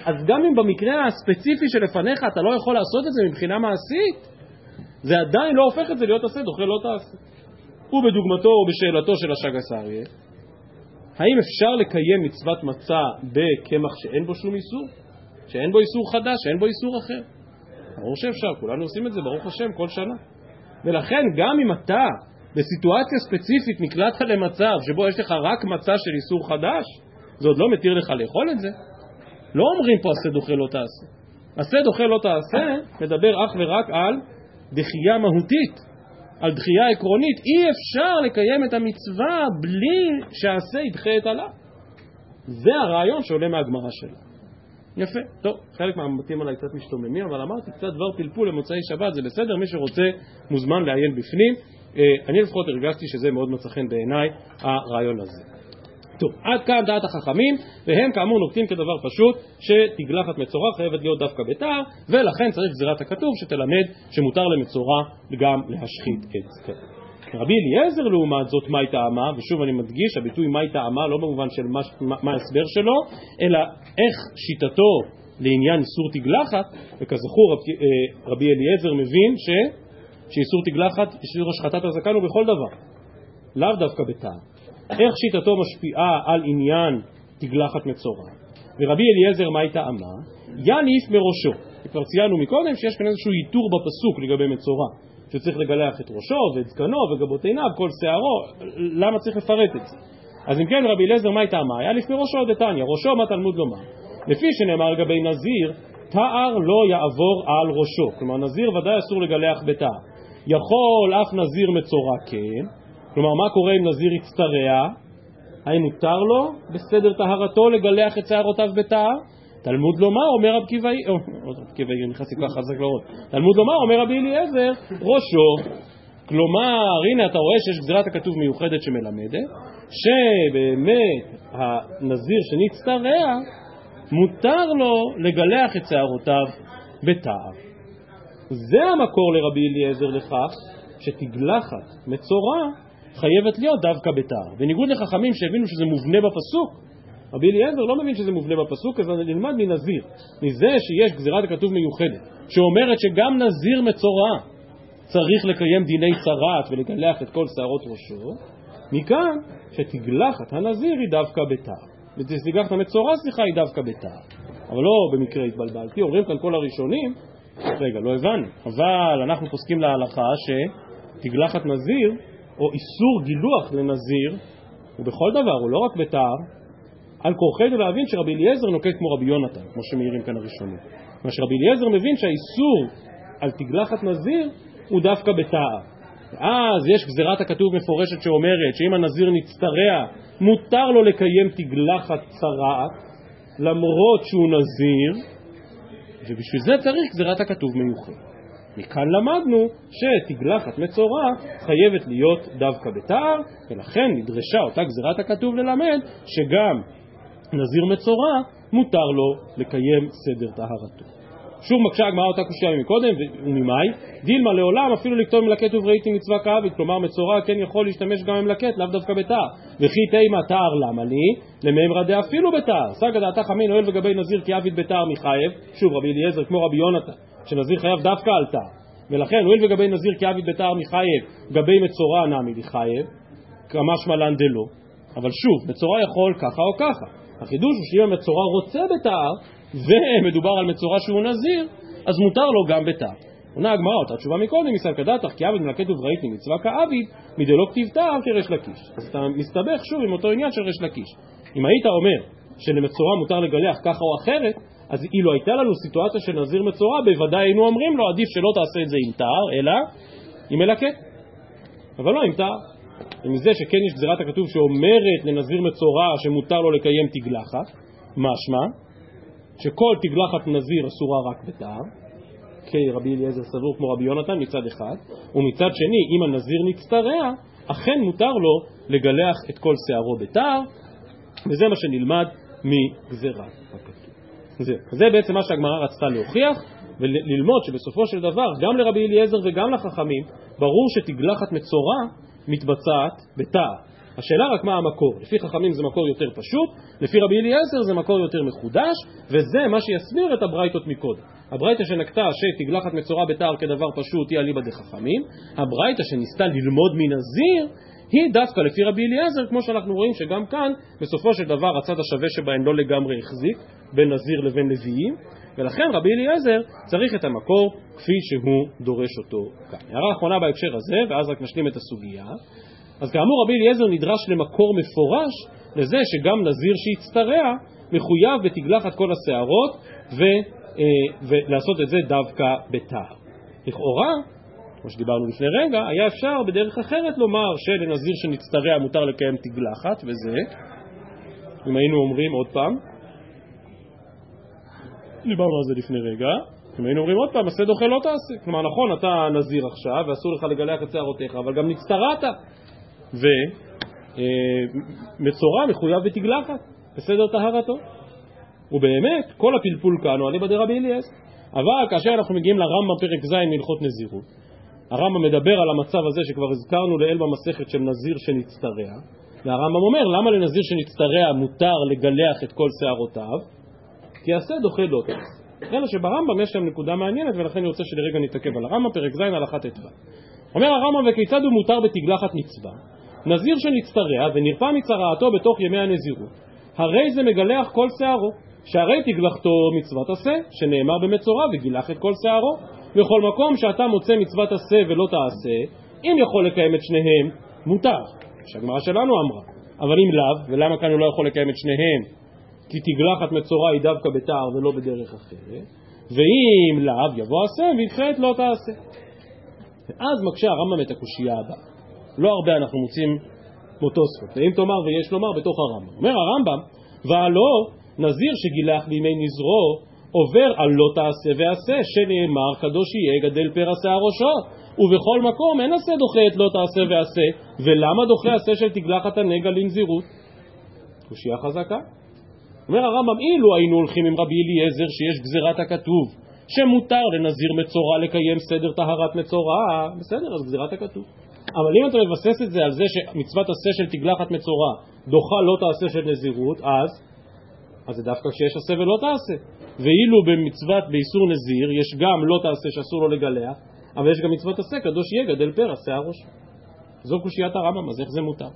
אז גם אם במקרה הספציפי שלפניך אתה לא יכול לעשות את זה מבחינה מעשית, זה עדיין לא הופך את זה להיות עשה, דוחה לא תעשה. ובדוגמתו או בשאלתו של אריה, האם אפשר לקיים מצוות מצה בקמח שאין בו שום איסור? שאין בו איסור חדש, שאין בו איסור אחר? ברור שאפשר, כולנו עושים את זה, ברוך השם, כל שנה. ולכן גם אם אתה בסיטואציה ספציפית נקלעת למצב שבו יש לך רק מצה של איסור חדש, זה עוד לא מתיר לך לאכול את זה. לא אומרים פה עשה דוחה לא תעשה. עשה דוחה לא תעשה מדבר אך ורק על דחייה מהותית, על דחייה עקרונית. אי אפשר לקיים את המצווה בלי שהעשה ידחה את הלאו. זה הרעיון שעולה מהגמרא שלה. יפה, טוב, חלק מהמבטים עליי קצת משתוממים, אבל אמרתי קצת דבר פלפול למוצאי שבת, זה בסדר, מי שרוצה מוזמן לעיין בפנים. אה, אני לפחות הרגשתי שזה מאוד מצא חן בעיניי, הרעיון הזה. טוב, עד כאן דעת החכמים, והם כאמור נוקטים כדבר פשוט, שתגלחת מצורע חייבת להיות דווקא בתער, ולכן צריך גזירת הכתוב שתלמד שמותר למצורע גם להשחית את זה. רבי אליעזר לעומת זאת, מהי טעמה, ושוב אני מדגיש, הביטוי מהי טעמה לא במובן של מה, ההסבר שלו, אלא איך שיטתו לעניין איסור תגלחת, וכזכור רבי, אה, רבי אליעזר מבין ש, שאיסור תגלחת, איסור השחטת הזקן הוא בכל דבר, לאו דווקא בתער. איך שיטתו משפיעה על עניין תגלחת מצורע. ורבי אליעזר מהי טעמה? יניף מראשו. כבר ציינו מקודם שיש כאן איזשהו איתור בפסוק לגבי מצורע, שצריך לגלח את ראשו ואת זקנו וגבות עיניו, כל שערו, למה צריך לפרט את זה? אז אם כן רבי אליעזר מהי טעמה? יניף מראשו דתניא, ראשו מה תלמוד לומר? לפי שנאמר לגבי נזיר, תער לא יעבור על ראשו, כלומר נזיר ודאי אסור לגלח בתער. יכול אף נזיר מצורע כן, כלומר, מה קורה אם נזיר יצטרע? האם מותר לו בסדר טהרתו לגלח את שערותיו בתער? תלמוד לומר, אומר רב קיבאי, או, רב קיבאי נכנסתי כל כך חזק לראות, תלמוד לומר, אומר רבי אליעזר, ראשו. כלומר, הנה אתה רואה שיש גזירת הכתוב מיוחדת שמלמדת, שבאמת הנזיר שנצטרע, מותר לו לגלח את שערותיו בתער. זה המקור לרבי אליעזר לכך שתגלחת מצורע חייבת להיות דווקא בתער. בניגוד לחכמים שהבינו שזה מובנה בפסוק, רבי אליעזר לא מבין שזה מובנה בפסוק, אז נלמד מנזיר, מזה שיש גזירת הכתוב מיוחדת, שאומרת שגם נזיר מצורע צריך לקיים דיני צרעת ולגלח את כל שערות ראשו, מכאן שתגלחת הנזיר היא דווקא בתער. ותגלחת המצורע, סליחה, היא דווקא בתער. אבל לא במקרה התבלבלתי, אומרים כאן כל הראשונים, רגע, לא הבנו, אבל אנחנו פוסקים להלכה שתגלחת נזיר או איסור גילוח לנזיר, הוא בכל דבר, הוא לא רק בתער, על כורחנו להבין שרבי אליעזר נוקט כמו רבי יונתן, כמו שמעירים כאן הראשונים. מה שרבי אליעזר מבין שהאיסור על תגלחת נזיר הוא דווקא בתער. אז יש גזירת הכתוב מפורשת שאומרת שאם הנזיר נצטרע, מותר לו לקיים תגלחת צרעת, למרות שהוא נזיר, ובשביל זה צריך גזירת הכתוב מיוחד. מכאן למדנו שתגלחת מצורע חייבת להיות דווקא בתער, ולכן נדרשה אותה גזירת הכתוב ללמד שגם נזיר מצורע מותר לו לקיים סדר טהרתו. שוב מקשה הגמרא אותה קושייה מקודם, וממאי? דילמה לעולם אפילו לכתוב מלקט ובראיתי מצווה כאביד, כלומר מצורע כן יכול להשתמש גם במלקט, לאו דווקא בתער. וכי תימא תער למה לי? למימרא דאפילו בתער. סגא דעתה חמין אוהל וגבי נזיר כי עביד בתער מחייב, שוב רבי אליעזר כמו רבי יונתן, שנזיר חייב דווקא על תער. ולכן הואיל וגבי נזיר כי עביד בתער מחייב, גבי מצורע נמי לחייב, כמשמע לן דלא. אבל שוב, מצורע יכול ככה או ככה. החידוש הוא שאם המצורע רוצה בתער, ומדובר על מצורע שהוא נזיר, אז מותר לו גם בתער. עונה הגמרא אותה תשובה מקודם, מסלקא דתך כי עביד מלקט ובראית ממצווה כעביד, מדלא כתיב תער כריש לקיש. אז אתה מסתבך שוב עם אותו עניין של ריש לקיש. אם היית אומר שלמצורע מותר לגלח ככה או אחרת, אז אילו הייתה לנו סיטואציה של נזיר מצורע, בוודאי היינו אומרים לו, עדיף שלא תעשה את זה עם תער, אלא עם מלקט. אבל לא עם תער. ומזה שכן יש גזירת הכתוב שאומרת לנזיר מצורע שמותר לו לקיים תגלחת, משמע שכל תגלחת נזיר אסורה רק בתער, כי רבי אליעזר סבור כמו רבי יונתן מצד אחד, ומצד שני, אם הנזיר נצטרע, אכן מותר לו לגלח את כל שערו בתער, וזה מה שנלמד מגזירת זה, זה בעצם מה שהגמרא רצתה להוכיח, וללמוד שבסופו של דבר, גם לרבי אליעזר וגם לחכמים, ברור שתגלחת מצורע מתבצעת בתער. השאלה רק מה המקור. לפי חכמים זה מקור יותר פשוט, לפי רבי אליעזר זה מקור יותר מחודש, וזה מה שיסביר את הברייתות מקודם. הברייתא שנקטה שתגלחת מצורע בתער כדבר פשוט היא אליבא דחכמים, הברייתא שניסתה ללמוד מנזיר היא דווקא לפי רבי אליעזר, כמו שאנחנו רואים שגם כאן, בסופו של דבר הצד השווה שבהן לא לגמרי החזיק בין נזיר לבין נביאים, ולכן רבי אליעזר צריך את המקור כפי שהוא דורש אותו כאן. הערה אחרונה בהקשר הזה, ואז רק נשלים את הסוגיה. אז כאמור רבי אליעזר נדרש למקור מפורש לזה שגם נזיר שהצטרע מחויב בתגלחת כל השערות ו, אה, ולעשות את זה דווקא בתער. לכאורה, כמו שדיברנו לפני רגע, היה אפשר בדרך אחרת לומר שלנזיר שנצטרע מותר לקיים תגלחת, וזה, אם היינו אומרים עוד פעם, דיברנו על זה לפני רגע, אם היינו אומרים עוד פעם, עשה דוחה לא תעשה. כלומר, נכון, אתה נזיר עכשיו, ואסור לך לגלח את שערותיך, אבל גם נצטרעת. ומצורע מחויב בתגלחת, בסדר טהרתו. ובאמת, כל הפלפול כאן הוא אליבא דרבי אליעזר. אבל כאשר אנחנו מגיעים לרמב"ם פרק ז' מהלכות נזירות, הרמב"ם מדבר על המצב הזה שכבר הזכרנו לעיל במסכת של נזיר שנצטרע, והרמב"ם אומר למה לנזיר שנצטרע מותר לגלח את כל שערותיו? כי עשה דוחה תעשה. אלא שברמב"ם יש שם נקודה מעניינת ולכן אני רוצה שלרגע נתעכב על הרמב"ם, פרק ז' הלכה ט"ו. אומר הרמב"ם וכיצד הוא מותר בתגלחת מצווה? נזיר שנצטרע ונרפא מצרעתו בתוך ימי הנזירות, הרי זה מגלח כל שערו, שהרי תגלחתו מצוות עשה, שנאמר במצורע וגילח את כל שערו. בכל מקום שאתה מוצא מצוות עשה ולא תעשה, אם יכול לקיים את שניהם, מותר. שהגמרא שלנו אמרה. אבל אם לאו, ולמה כאן הוא לא יכול לקיים את שניהם? כי תגלחת מצורע היא דווקא בתער ולא בדרך אחרת. ואם לאו, יבוא עשה וידחה את לא תעשה. ואז מקשה הרמב"ם את הקושייה הבאה. לא הרבה אנחנו מוצאים מוטוספות, ואם תאמר ויש לומר בתוך הרמב"ם. אומר הרמב"ם, והלא נזיר שגילח בימי נזרו עובר על לא תעשה ועשה, שנאמר קדוש יהיה גדל פרע שיער ראשו. ובכל מקום אין עשה דוחה את לא תעשה ועשה, ולמה דוחה עשה של תגלחת הנגע לנזירות? קושייה חזקה. אומר הרמב"ם, אילו היינו הולכים עם רבי אליעזר שיש גזירת הכתוב, שמותר לנזיר מצורע לקיים סדר טהרת מצורע, בסדר, אז גזירת הכתוב. אבל אם אתה מבסס את זה על זה שמצוות עשה של תגלחת מצורע דוחה לא תעשה של נזירות, אז, אז זה דווקא כשיש עשה ולא תעשה. ואילו במצוות באיסור נזיר יש גם לא תעשה שאסור לו לגלח, אבל יש גם מצוות עשה, קדוש יהיה גדל פרע, שיער ראש. זו קושיית הרמב"ם, אז איך זה מותר?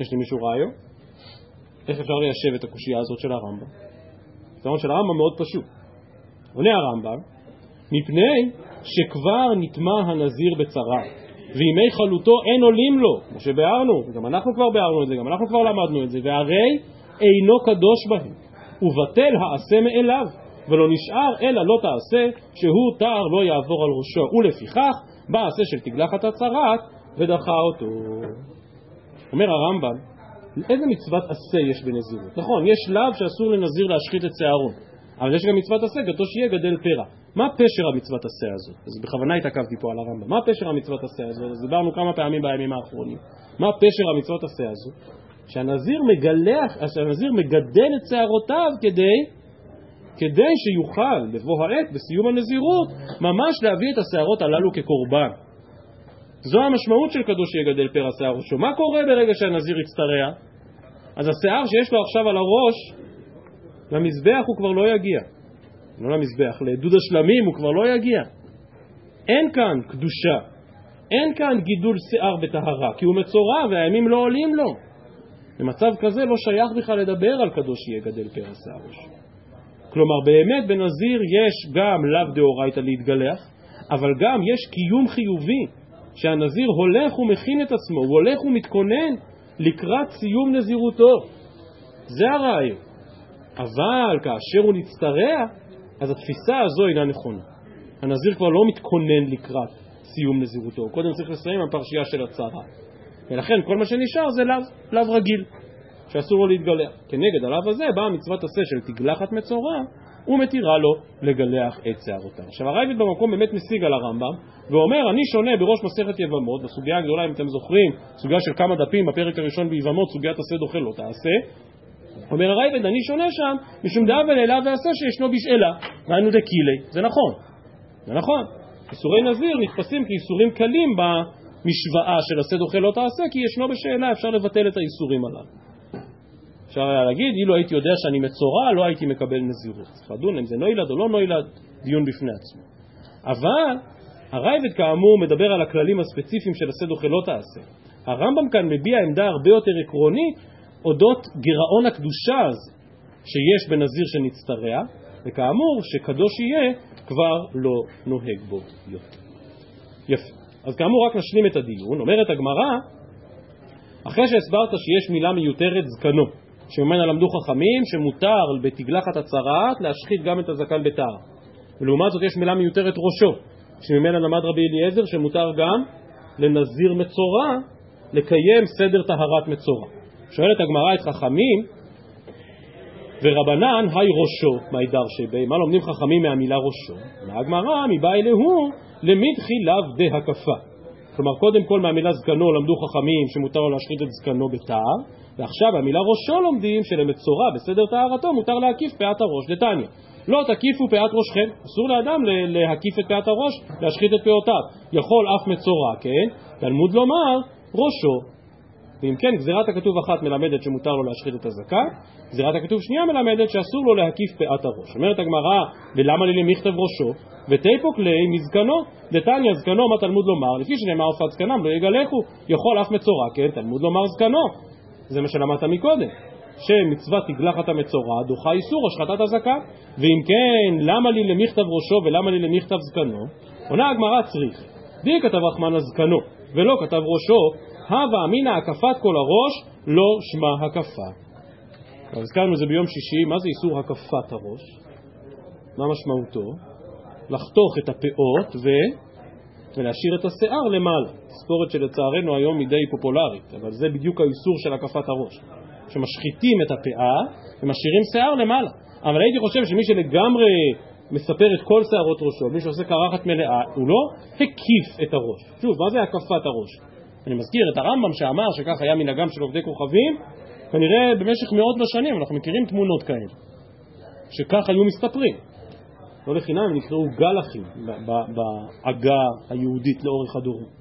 יש למישהו רעיון? איך אפשר ליישב את הקושייה הזאת של הרמב"ם? הפתרון של הרמב"ם מאוד פשוט. עונה הרמב"ם, מפני שכבר נטמע הנזיר בצרה, וימי חלוטו אין עולים לו, כמו שביארנו, גם אנחנו כבר ביארנו את זה, גם אנחנו כבר למדנו את זה, והרי אינו קדוש בהם, ובטל העשה מאליו, ולא נשאר אלא לא תעשה, שהוא תער לא יעבור על ראשו, ולפיכך בא עשה של תגלחת הצרת, ודחה אותו. אומר הרמב"ם, איזה מצוות עשה יש בנזירות? נכון, יש לאו שאסור לנזיר להשחית את שערו, אבל יש גם מצוות עשה, גדול שיהיה גדל פרע. מה פשר המצוות עשה הזאת? אז בכוונה התעכבתי פה על הרמב"ם. מה פשר המצוות עשה הזאת? אז דיברנו כמה פעמים בימים האחרונים. מה פשר המצוות עשה הזאת? שהנזיר מגלח, שהנזיר מגדל את שערותיו כדי, כדי שיוכל בבוא העת, בסיום הנזירות, ממש להביא את השערות הללו כקורבן. זו המשמעות של קדוש יגדל פרע שיער ראשו. מה קורה ברגע שהנזיר יצטרע? אז השיער שיש לו עכשיו על הראש, למזבח הוא כבר לא יגיע. לא למזבח, לדוד השלמים הוא כבר לא יגיע. אין כאן קדושה, אין כאן גידול שיער בטהרה, כי הוא מצורע והימים לא עולים לו. במצב כזה לא שייך בכלל לדבר על קדוש יהיה גדל פרע שיער ראשו. כלומר, באמת בנזיר יש גם לאו דאורייתא להתגלח, אבל גם יש קיום חיובי, שהנזיר הולך ומכין את עצמו, הוא הולך ומתכונן לקראת סיום נזירותו. זה הרעיון. אבל כאשר הוא נצטרע, אז התפיסה הזו אינה נכונה. הנזיר כבר לא מתכונן לקראת סיום נזירותו, הוא קודם צריך לסיים הפרשייה של הצהרה. ולכן כל מה שנשאר זה לאו, לאו רגיל, שאסור לו להתגלח. כנגד הלאו הזה באה מצוות עשה של תגלחת מצורע, ומתירה לו לגלח את שערותיו. עכשיו הרייבד במקום באמת משיג על הרמב"ם, ואומר, אני שונה בראש מסכת יבמות, בסוגיה הגדולה, אם אתם זוכרים, סוגיה של כמה דפים בפרק הראשון ביבמות, סוגיית עשה דוחה לא תעשה. אומר הרייבד, אני שונה שם, משום דאבל אלה ועשה שישנו בשאלה, והיינו דקילי. זה נכון, זה נכון. איסורי נזיר נתפסים כאיסורים קלים במשוואה של עשה דוחה לא תעשה, כי ישנו בשאלה, אפשר לבטל את האיסורים הללו. אפשר היה להגיד, אילו הייתי יודע שאני מצורע, לא הייתי מקבל נזירות. צריך לדון אם זה נוילד או לא נוילד, דיון בפני עצמו. אבל הרייבד כאמור מדבר על הכללים הספציפיים של עשה דוחה לא תעשה. הרמב"ם כאן מביע עמדה הרבה יותר עקרונית אודות גירעון הקדושה הזה שיש בנזיר שנצטרע, וכאמור שקדוש יהיה כבר לא נוהג בו יותר. יפה. אז כאמור רק נשלים את הדיון. אומרת הגמרא, אחרי שהסברת שיש מילה מיותרת זקנו, שממנה למדו חכמים שמותר בתגלחת הצרעת להשחית גם את הזקן בתער. ולעומת זאת יש מילה מיותרת ראשו, שממנה למד רבי אליעזר שמותר גם לנזיר מצורע לקיים סדר טהרת מצורע. שואלת הגמרא את חכמים, ורבנן היי ראשו, מהי דרשי בי, מה לומדים חכמים מהמילה ראשו? מהגמרא, מבאי להו, למדחי לאו דהקפה. כלומר, קודם כל מהמילה זקנו למדו חכמים שמותר לו להשחית את זקנו בתער, ועכשיו מהמילה ראשו לומדים שלמצורע בסדר טהרתו מותר להקיף פאת הראש. דתניא, לא תקיפו פאת ראשכם, אסור לאדם להקיף את פאת הראש, להשחית את פאותיו. יכול אף מצורע, כן? תלמוד לומר ראשו. ואם כן, גזירת הכתוב אחת מלמדת שמותר לו להשחית את הזקן, גזירת הכתוב שנייה מלמדת שאסור לו להקיף פאת הראש. אומרת הגמרא, ולמה לי למכתב ראשו? ותיפוק ליה מזקנו, דתניא זקנו, מה תלמוד לומר? לפי שנאמר עופת זקנם לא יגלחו, יכול אף מצורע, כן, תלמוד לומר זקנו. זה מה שלמדת מקודם. שמצוות תגלחת המצורע דוחה איסור השחטת הזקן. ואם כן, למה לי למכתב ראשו ולמה לי למכתב זקנו? עונה הגמרא צריך. די כתב רחמן הזקנו ולא כתב ראשו, הווה אמינא הקפת כל הראש, לא שמה הקפה. הזכרנו את זה ביום שישי, מה זה איסור הקפת הראש? מה משמעותו? לחתוך את הפאות ו... ולהשאיר את השיער למעלה. תספורת שלצערנו היום היא די פופולרית, אבל זה בדיוק האיסור של הקפת הראש. שמשחיתים את הפאה ומשאירים שיער למעלה. אבל הייתי חושב שמי שלגמרי מספר את כל שערות ראשו, מי שעושה קרחת מלאה, הוא לא הקיף את הראש. שוב, מה זה הקפת הראש? אני מזכיר את הרמב"ם שאמר שכך היה מנהגם של עובדי כוכבים, כנראה במשך מאות בשנים, אנחנו מכירים תמונות כאלה, שכך היו מסתפרים. לא לחינם הם נקראו גלחים בעגה היהודית לאורך הדורות.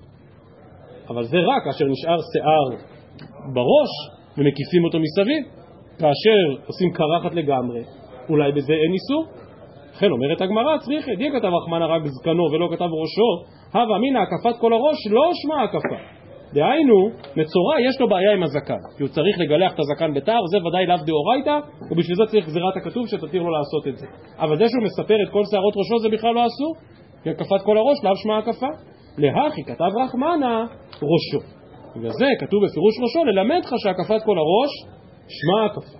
אבל זה רק כאשר נשאר שיער בראש ומקיפים אותו מסביב. כאשר עושים קרחת לגמרי, אולי בזה אין איסור? לכן אומרת הגמרא, צריך, די כתב רחמנא רק זקנו ולא כתב ראשו, הווה אמינא הקפת כל הראש לא שמה הקפה. דהיינו, מצורע יש לו בעיה עם הזקן, כי הוא צריך לגלח את הזקן בתער, זה ודאי לאו דאורייתא, ובשביל זה צריך גזירת הכתוב שתתיר לו לעשות את זה. אבל זה שהוא מספר את כל שערות ראשו זה בכלל לא אסור, כי הקפת כל הראש לאו שמע הקפה. להכי כתב רחמנה ראשו. בגלל זה כתוב בפירוש ראשו ללמד לך שהקפת כל הראש שמע הקפה.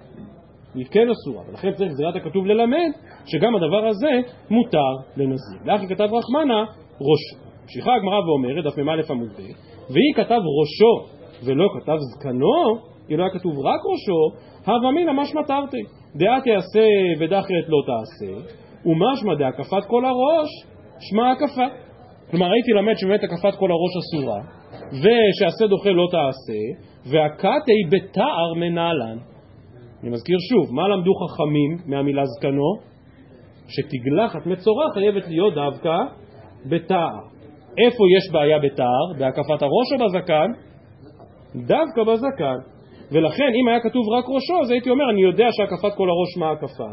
היא כן אסורה, ולכן צריך גזירת הכתוב ללמד שגם הדבר הזה מותר לנזיר. להכי כתב רחמנה ראשו. ממשיכה הגמרא ואומרת, דף מ"א עמוד ב', והיא כתב ראשו ולא כתב זקנו, כאילו היה כתוב רק ראשו, הווה מינא משמע תרתי, דעה תעשה ודחרת לא תעשה, ומשמע דהקפת כל הראש, שמע הקפה. כלומר הייתי למד שבאמת הקפת כל הראש אסורה, ושעשה דוחה לא תעשה, והקתי בתער מנהלן. אני מזכיר שוב, מה למדו חכמים מהמילה זקנו? שתגלחת מצורע חייבת להיות דווקא בתער. איפה יש בעיה בתער? בהקפת הראש או בזקן? דווקא בזקן. ולכן אם היה כתוב רק ראשו, אז הייתי אומר, אני יודע שהקפת כל הראש מה הקפה.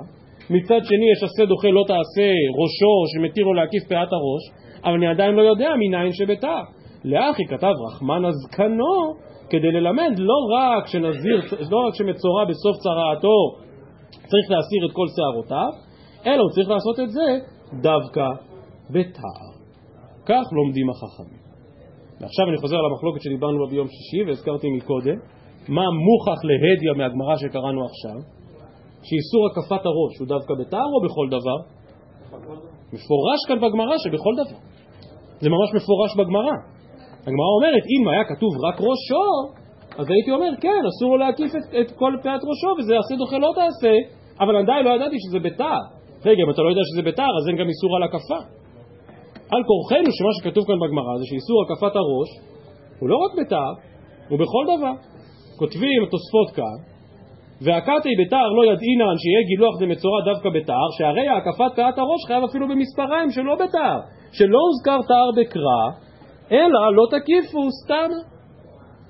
מצד שני יש עשה דוחה לא תעשה ראשו שמתיר לו להקיף פאת הראש, אבל אני עדיין לא יודע מניין שבתער. לאחי כתב רחמנא זקנו כדי ללמד לא רק שנזיר, לא רק שמצורע בסוף צרעתו צריך להסיר את כל שערותיו, אלא הוא צריך לעשות את זה דווקא בתער. כך לומדים החכמים. ועכשיו אני חוזר למחלוקת שדיברנו בה ביום שישי והזכרתי מקודם, מה מוכח להדיא מהגמרא שקראנו עכשיו? שאיסור הקפת הראש הוא דווקא בתער או בכל דבר? מפורש כאן בגמרא שבכל דבר. זה ממש מפורש בגמרא. הגמרא אומרת, אם היה כתוב רק ראשו, אז הייתי אומר, כן, אסור לו להקיף את, את כל פאת ראשו, וזה עשה דוחה לא תעשה, אבל עדיין לא ידעתי שזה בתער. רגע, אם אתה לא יודע שזה בתער, אז אין גם איסור על הקפה. על כורחנו שמה שכתוב כאן בגמרא זה שאיסור הקפת הראש הוא לא רק בתער, הוא בכל דבר. כותבים התוספות כאן, והקתי בתער לא ידעינן שיהיה גילוח דמצורע דווקא בתער, שהרי הקפת פאת הראש חייב אפילו במספריים שלא בתער, שלא הוזכר תער בקרא, אלא לא תקיפו סתם.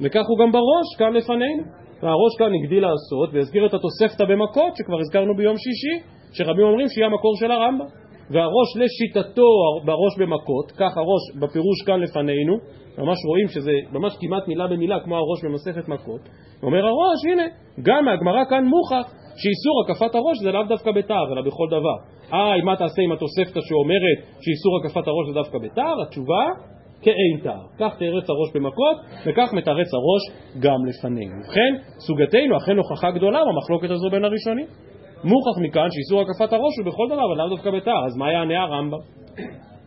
וכך הוא גם בראש כאן לפנינו. והראש כאן הגדיל לעשות והזכיר את התוספתא במכות שכבר הזכרנו ביום שישי, שרבים אומרים שהיא המקור של הרמב"ם. והראש לשיטתו בראש במכות, כך הראש בפירוש כאן לפנינו, ממש רואים שזה ממש כמעט מילה במילה כמו הראש במסכת מכות. אומר הראש, הנה, גם מהגמרא כאן מוכח שאיסור הקפת הראש זה לאו דווקא בתער, אלא בכל דבר. אה, מה תעשה עם התוספתא שאומרת שאיסור הקפת הראש זה דווקא בתער? התשובה, כאין תער. כך תרץ הראש במכות, וכך מתרץ הראש גם לפנינו. ובכן, סוגתנו אכן הוכחה גדולה במחלוקת הזו בין הראשונים. מוכח מכאן שאיסור הקפת הראש הוא בכל דבר, אבל לאו דווקא בתער. אז מה יענה הרמב"ם?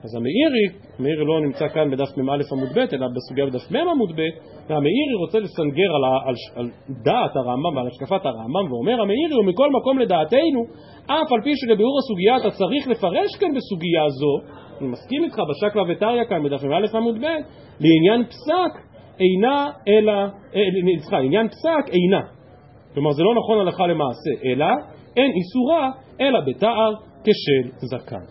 אז המאירי, המאירי לא נמצא כאן בדף מ"א עמוד ב', אלא בסוגיה בדף מ' עמוד ב', והמאירי רוצה לסנגר על, על, על דעת הרמב"ם ועל השקפת הרמב"ם, ואומר המאירי, ומכל מקום לדעתנו, אף על פי שלביאור הסוגיה אתה צריך לפרש כאן בסוגיה זו, אני מסכים איתך בשקלא וטריא כאן בדף מ"א עמוד ב', לעניין פסק אינה אלא, סליחה, לעניין פסק אינה. כלומר זה לא נכון הלכה למעשה, אלא אין איסורה אלא בתער כשל זקן.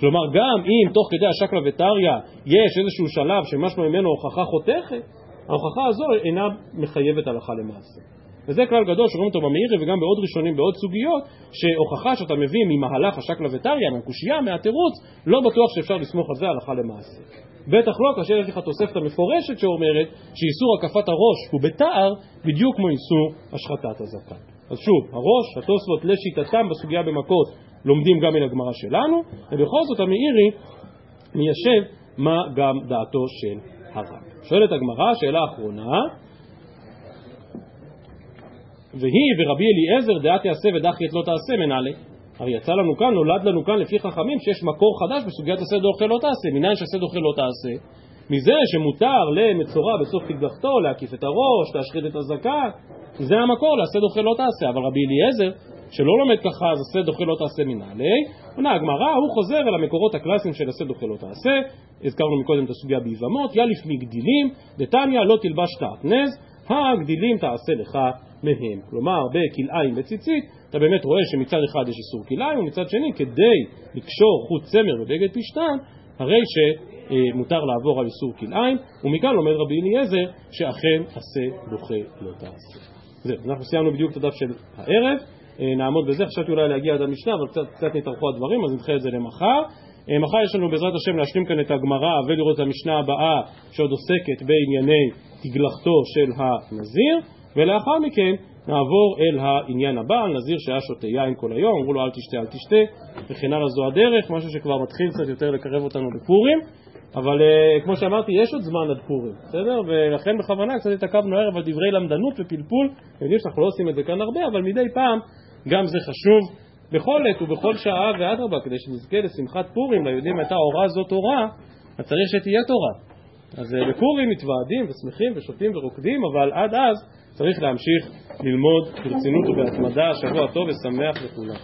כלומר גם אם תוך כדי השקלא וטריא יש איזשהו שלב שמשמע ממנו הוכחה חותכת, ההוכחה הזו אינה מחייבת הלכה למעשה. וזה כלל גדול שרואים אותו במאירי וגם בעוד ראשונים בעוד סוגיות שהוכחה שאתה מביא ממהלך השקלא וטריא, מהקושייה, מהתירוץ, לא בטוח שאפשר לסמוך על זה הלכה למעשה. בטח לא כאשר יש לך תוספת המפורשת שאומרת שאיסור הקפת הראש הוא בתער בדיוק כמו איסור השחטת הזקן. אז שוב, הראש, התוספות לשיטתם בסוגיה במכות לומדים גם מן הגמרא שלנו, ובכל זאת המאירי מיישב מה גם דעתו של הרב. שואלת הגמרא, שאלה אחרונה, והיא ורבי אליעזר דעת יעשה ודחי את לא תעשה מנהלי. הרי יצא לנו כאן, נולד לנו כאן לפי חכמים שיש מקור חדש בסוגיית עשה דוחה לא תעשה. מניין שעשה דוחה לא תעשה? מזה שמותר למצורע בסוף תגלחתו להקיף את הראש, להשחית את הזקן, זה המקור לעשה דוחה לא תעשה. אבל רבי אליעזר שלא לומד ככה אז עשה דוחה לא תעשה מנהלי, עונה הגמרא, הוא חוזר אל המקורות הקלאסיים של עשה דוחה לא תעשה, הזכרנו מקודם את הסוגיה ביבמות, יליף מגדילים, דתניא לא תלבש תעטנז, הגדילים תעשה לך מהם. כלומר, בכלאיים וציצית, אתה באמת רואה שמצד אחד יש איסור כלאיים, ומצד שני, כדי לקשור חוט צמר בבגד פשתן, הרי שמותר לעבור על איסור כלאיים, ומכאן לומד רבי אליעזר שאכן עשה דוחה לא תעשה. זהו, אנחנו סיימנו בדיוק את הדף של הערב. נעמוד בזה, חשבתי אולי להגיע עד המשנה, אבל קצת, קצת נתארכו הדברים, אז נדחה את זה למחר. מחר יש לנו בעזרת השם להשלים כאן את הגמרא ולראות את המשנה הבאה שעוד עוסקת בענייני תגלחתו של הנזיר, ולאחר מכן נעבור אל העניין הבא, על נזיר שהיה שותה יין כל היום, אמרו לו אל תשתה, אל תשתה, וכן הלאה זו הדרך, משהו שכבר מתחיל קצת יותר לקרב אותנו בפורים, אבל uh, כמו שאמרתי, יש עוד זמן עד פורים, בסדר? ולכן בכוונה קצת התעכבנו הערב על דברי למדנות ופלפול, אתם יודעים שאנחנו לא עושים את זה כאן הרבה, אבל מדי פעם גם זה חשוב בכל עת ובכל שעה ואדרבה, כדי שנזכה לשמחת פורים, ליהודים הייתה אורה זאת תורה, אז צריך שתהיה תורה. אז אה, בפורים מתוועדים ושמחים ושותים ורוקדים, אבל עד אז צריך להמשיך ללמוד ברצינות ובהתמדה. שבוע טוב ושמח לכולם.